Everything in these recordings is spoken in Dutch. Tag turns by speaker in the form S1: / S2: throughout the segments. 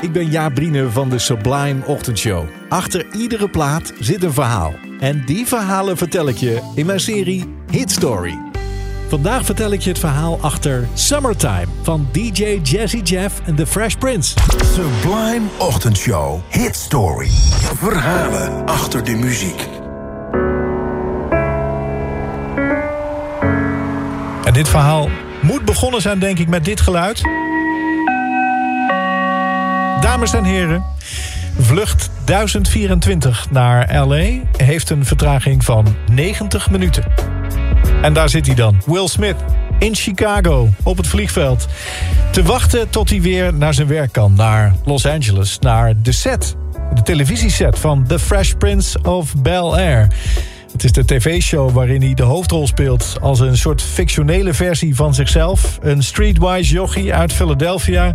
S1: Ik ben Jaap Brine van de Sublime Ochtendshow. Achter iedere plaat zit een verhaal. En die verhalen vertel ik je in mijn serie Hit Story. Vandaag vertel ik je het verhaal achter Summertime van DJ Jazzy Jeff en The Fresh Prince.
S2: Sublime Ochtendshow. Hit Story. Verhalen achter de muziek.
S1: En dit verhaal moet begonnen zijn, denk ik, met dit geluid. Dames en heren, vlucht 1024 naar LA heeft een vertraging van 90 minuten. En daar zit hij dan, Will Smith, in Chicago, op het vliegveld. Te wachten tot hij weer naar zijn werk kan, naar Los Angeles, naar de set. De televisieset van The Fresh Prince of Bel-Air. Het is de tv-show waarin hij de hoofdrol speelt... als een soort fictionele versie van zichzelf. Een streetwise jochie uit Philadelphia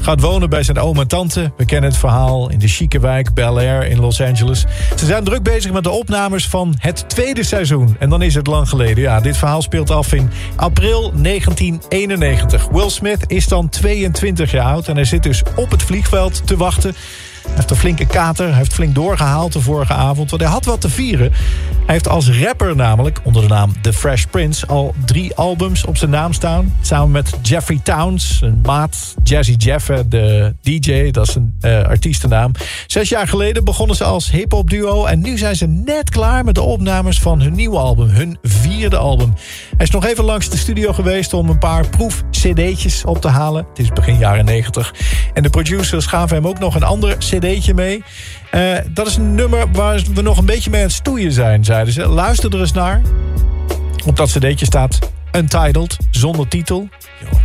S1: gaat wonen bij zijn oom en tante. We kennen het verhaal in de chique wijk Bel Air in Los Angeles. Ze zijn druk bezig met de opnames van het tweede seizoen. En dan is het lang geleden. Ja, dit verhaal speelt af in april 1991. Will Smith is dan 22 jaar oud en hij zit dus op het vliegveld te wachten hij heeft een flinke kater. Hij heeft flink doorgehaald de vorige avond. Want hij had wat te vieren. Hij heeft als rapper namelijk, onder de naam The Fresh Prince... al drie albums op zijn naam staan. Samen met Jeffrey Towns, een maat. Jazzy Jeff, de DJ, dat is een uh, artiestennaam. Zes jaar geleden begonnen ze als hip-hop duo. En nu zijn ze net klaar met de opnames van hun nieuwe album. Hun vierde album. Hij is nog even langs de studio geweest om een paar proef-cd'tjes op te halen. Het is begin jaren 90. En de producers gaven hem ook nog een ander cd'tje mee. Uh, dat is een nummer waar we nog een beetje mee aan het stoeien zijn, zeiden ze. Luister er eens naar. Op dat cd'tje staat Untitled, zonder titel.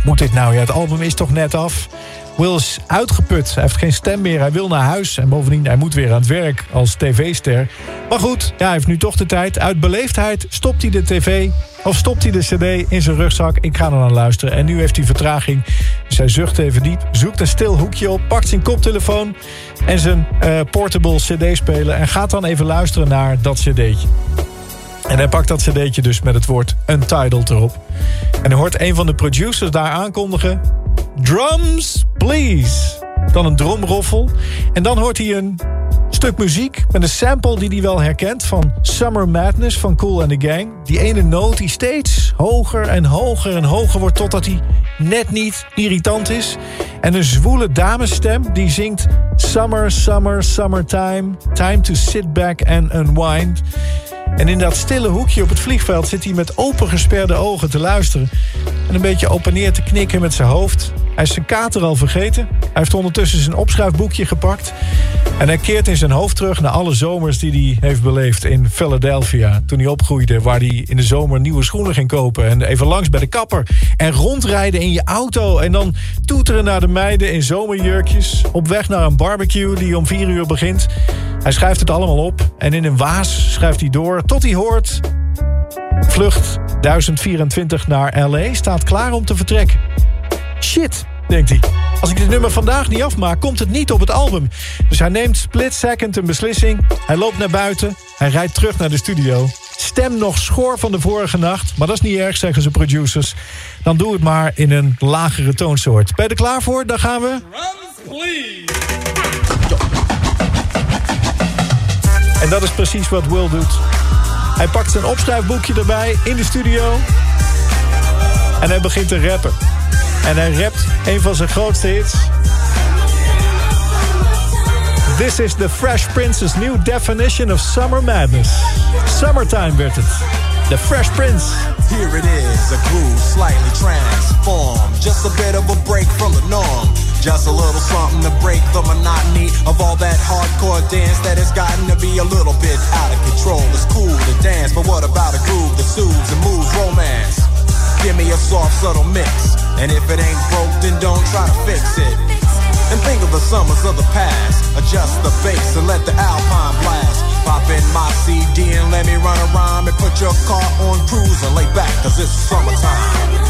S1: Moet dit nou? Ja, het album is toch net af. Will is uitgeput. Hij heeft geen stem meer. Hij wil naar huis. En bovendien, hij moet weer aan het werk als tv-ster. Maar goed, ja, hij heeft nu toch de tijd. Uit beleefdheid stopt hij de tv of stopt hij de cd in zijn rugzak? Ik ga er naar luisteren. En nu heeft hij vertraging. Hij zucht even diep, zoekt een stil hoekje op... pakt zijn koptelefoon en zijn uh, portable cd-speler... en gaat dan even luisteren naar dat cd'tje. En hij pakt dat cd'tje dus met het woord Untitled erop. En hij hoort een van de producers daar aankondigen... Drums, please. Dan een drumroffel. En dan hoort hij een stuk muziek met een sample die hij wel herkent... van Summer Madness van Cool and the Gang. Die ene noot die steeds hoger en hoger en hoger wordt... totdat hij net niet irritant is. En een zwoele damesstem die zingt... Summer, summer, summertime. Time to sit back and unwind. En in dat stille hoekje op het vliegveld zit hij met opengesperde ogen te luisteren. En een beetje op en neer te knikken met zijn hoofd. Hij is zijn kater al vergeten. Hij heeft ondertussen zijn opschrijfboekje gepakt. En hij keert in zijn hoofd terug naar alle zomers die hij heeft beleefd in Philadelphia. Toen hij opgroeide, waar hij in de zomer nieuwe schoenen ging kopen. En even langs bij de kapper. En rondrijden in je auto. En dan toeteren naar de meiden in zomerjurkjes. Op weg naar een barbecue die om vier uur begint. Hij schrijft het allemaal op. En in een waas schrijft hij door tot hij hoort... Vlucht 1024 naar L.A. staat klaar om te vertrekken. Shit, denkt hij. Als ik dit nummer vandaag niet afmaak, komt het niet op het album. Dus hij neemt split second een beslissing. Hij loopt naar buiten. Hij rijdt terug naar de studio. Stem nog schoor van de vorige nacht. Maar dat is niet erg, zeggen ze producers. Dan doe het maar in een lagere toonsoort. Ben je er klaar voor? Dan gaan we... Drums, En dat is precies wat Will doet. Hij pakt zijn opschrijfboekje erbij in de studio. En hij begint te rappen. En hij rapt een van zijn grootste hits. This is the Fresh Prince's new definition of summer madness. Summertime werd het. The Fresh Prince.
S3: Here it is, a groove slightly transformed. Just a bit of a break from the norm. Just a little something to break the monotony of all that hardcore dance that has gotten to be a little bit out of control. It's cool to dance, but what about a groove that soothes and moves romance? Give me a soft, subtle mix. And if it ain't broke, then don't try to fix it. and think of the summers of the past. Adjust the bass and let the alpine blast. Pop in my CD and let me run around and put your car on cruise and lay back, cause it's summertime.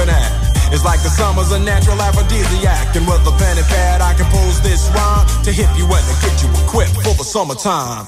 S3: It's like the summer's a natural aphrodisiac. And with a pen and pad, I compose this rhyme to hit you and to get you equipped for the summertime.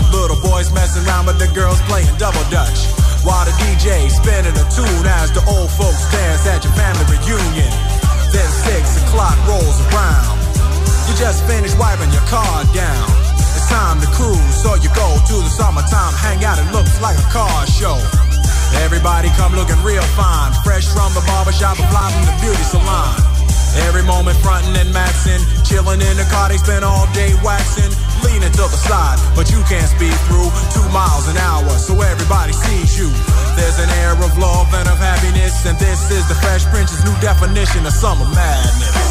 S3: little boys messing around, but the girls playing double dutch. While the DJ spinning a tune as the old folks dance at your family reunion. Then six o'clock rolls around. You just finished wiping your car down. It's time to cruise, so you go to the summertime hangout. It looks like a car show. Everybody come looking real fine, fresh from the barbershop, and fly from the beauty salon. Every moment frontin' and maxin', chillin' in the car, they spend all day waxin' leaning to the side, but you can't speed through two miles an hour, so everybody sees you. There's an air of love and of happiness, and this is the Fresh Prince's new definition of summer madness.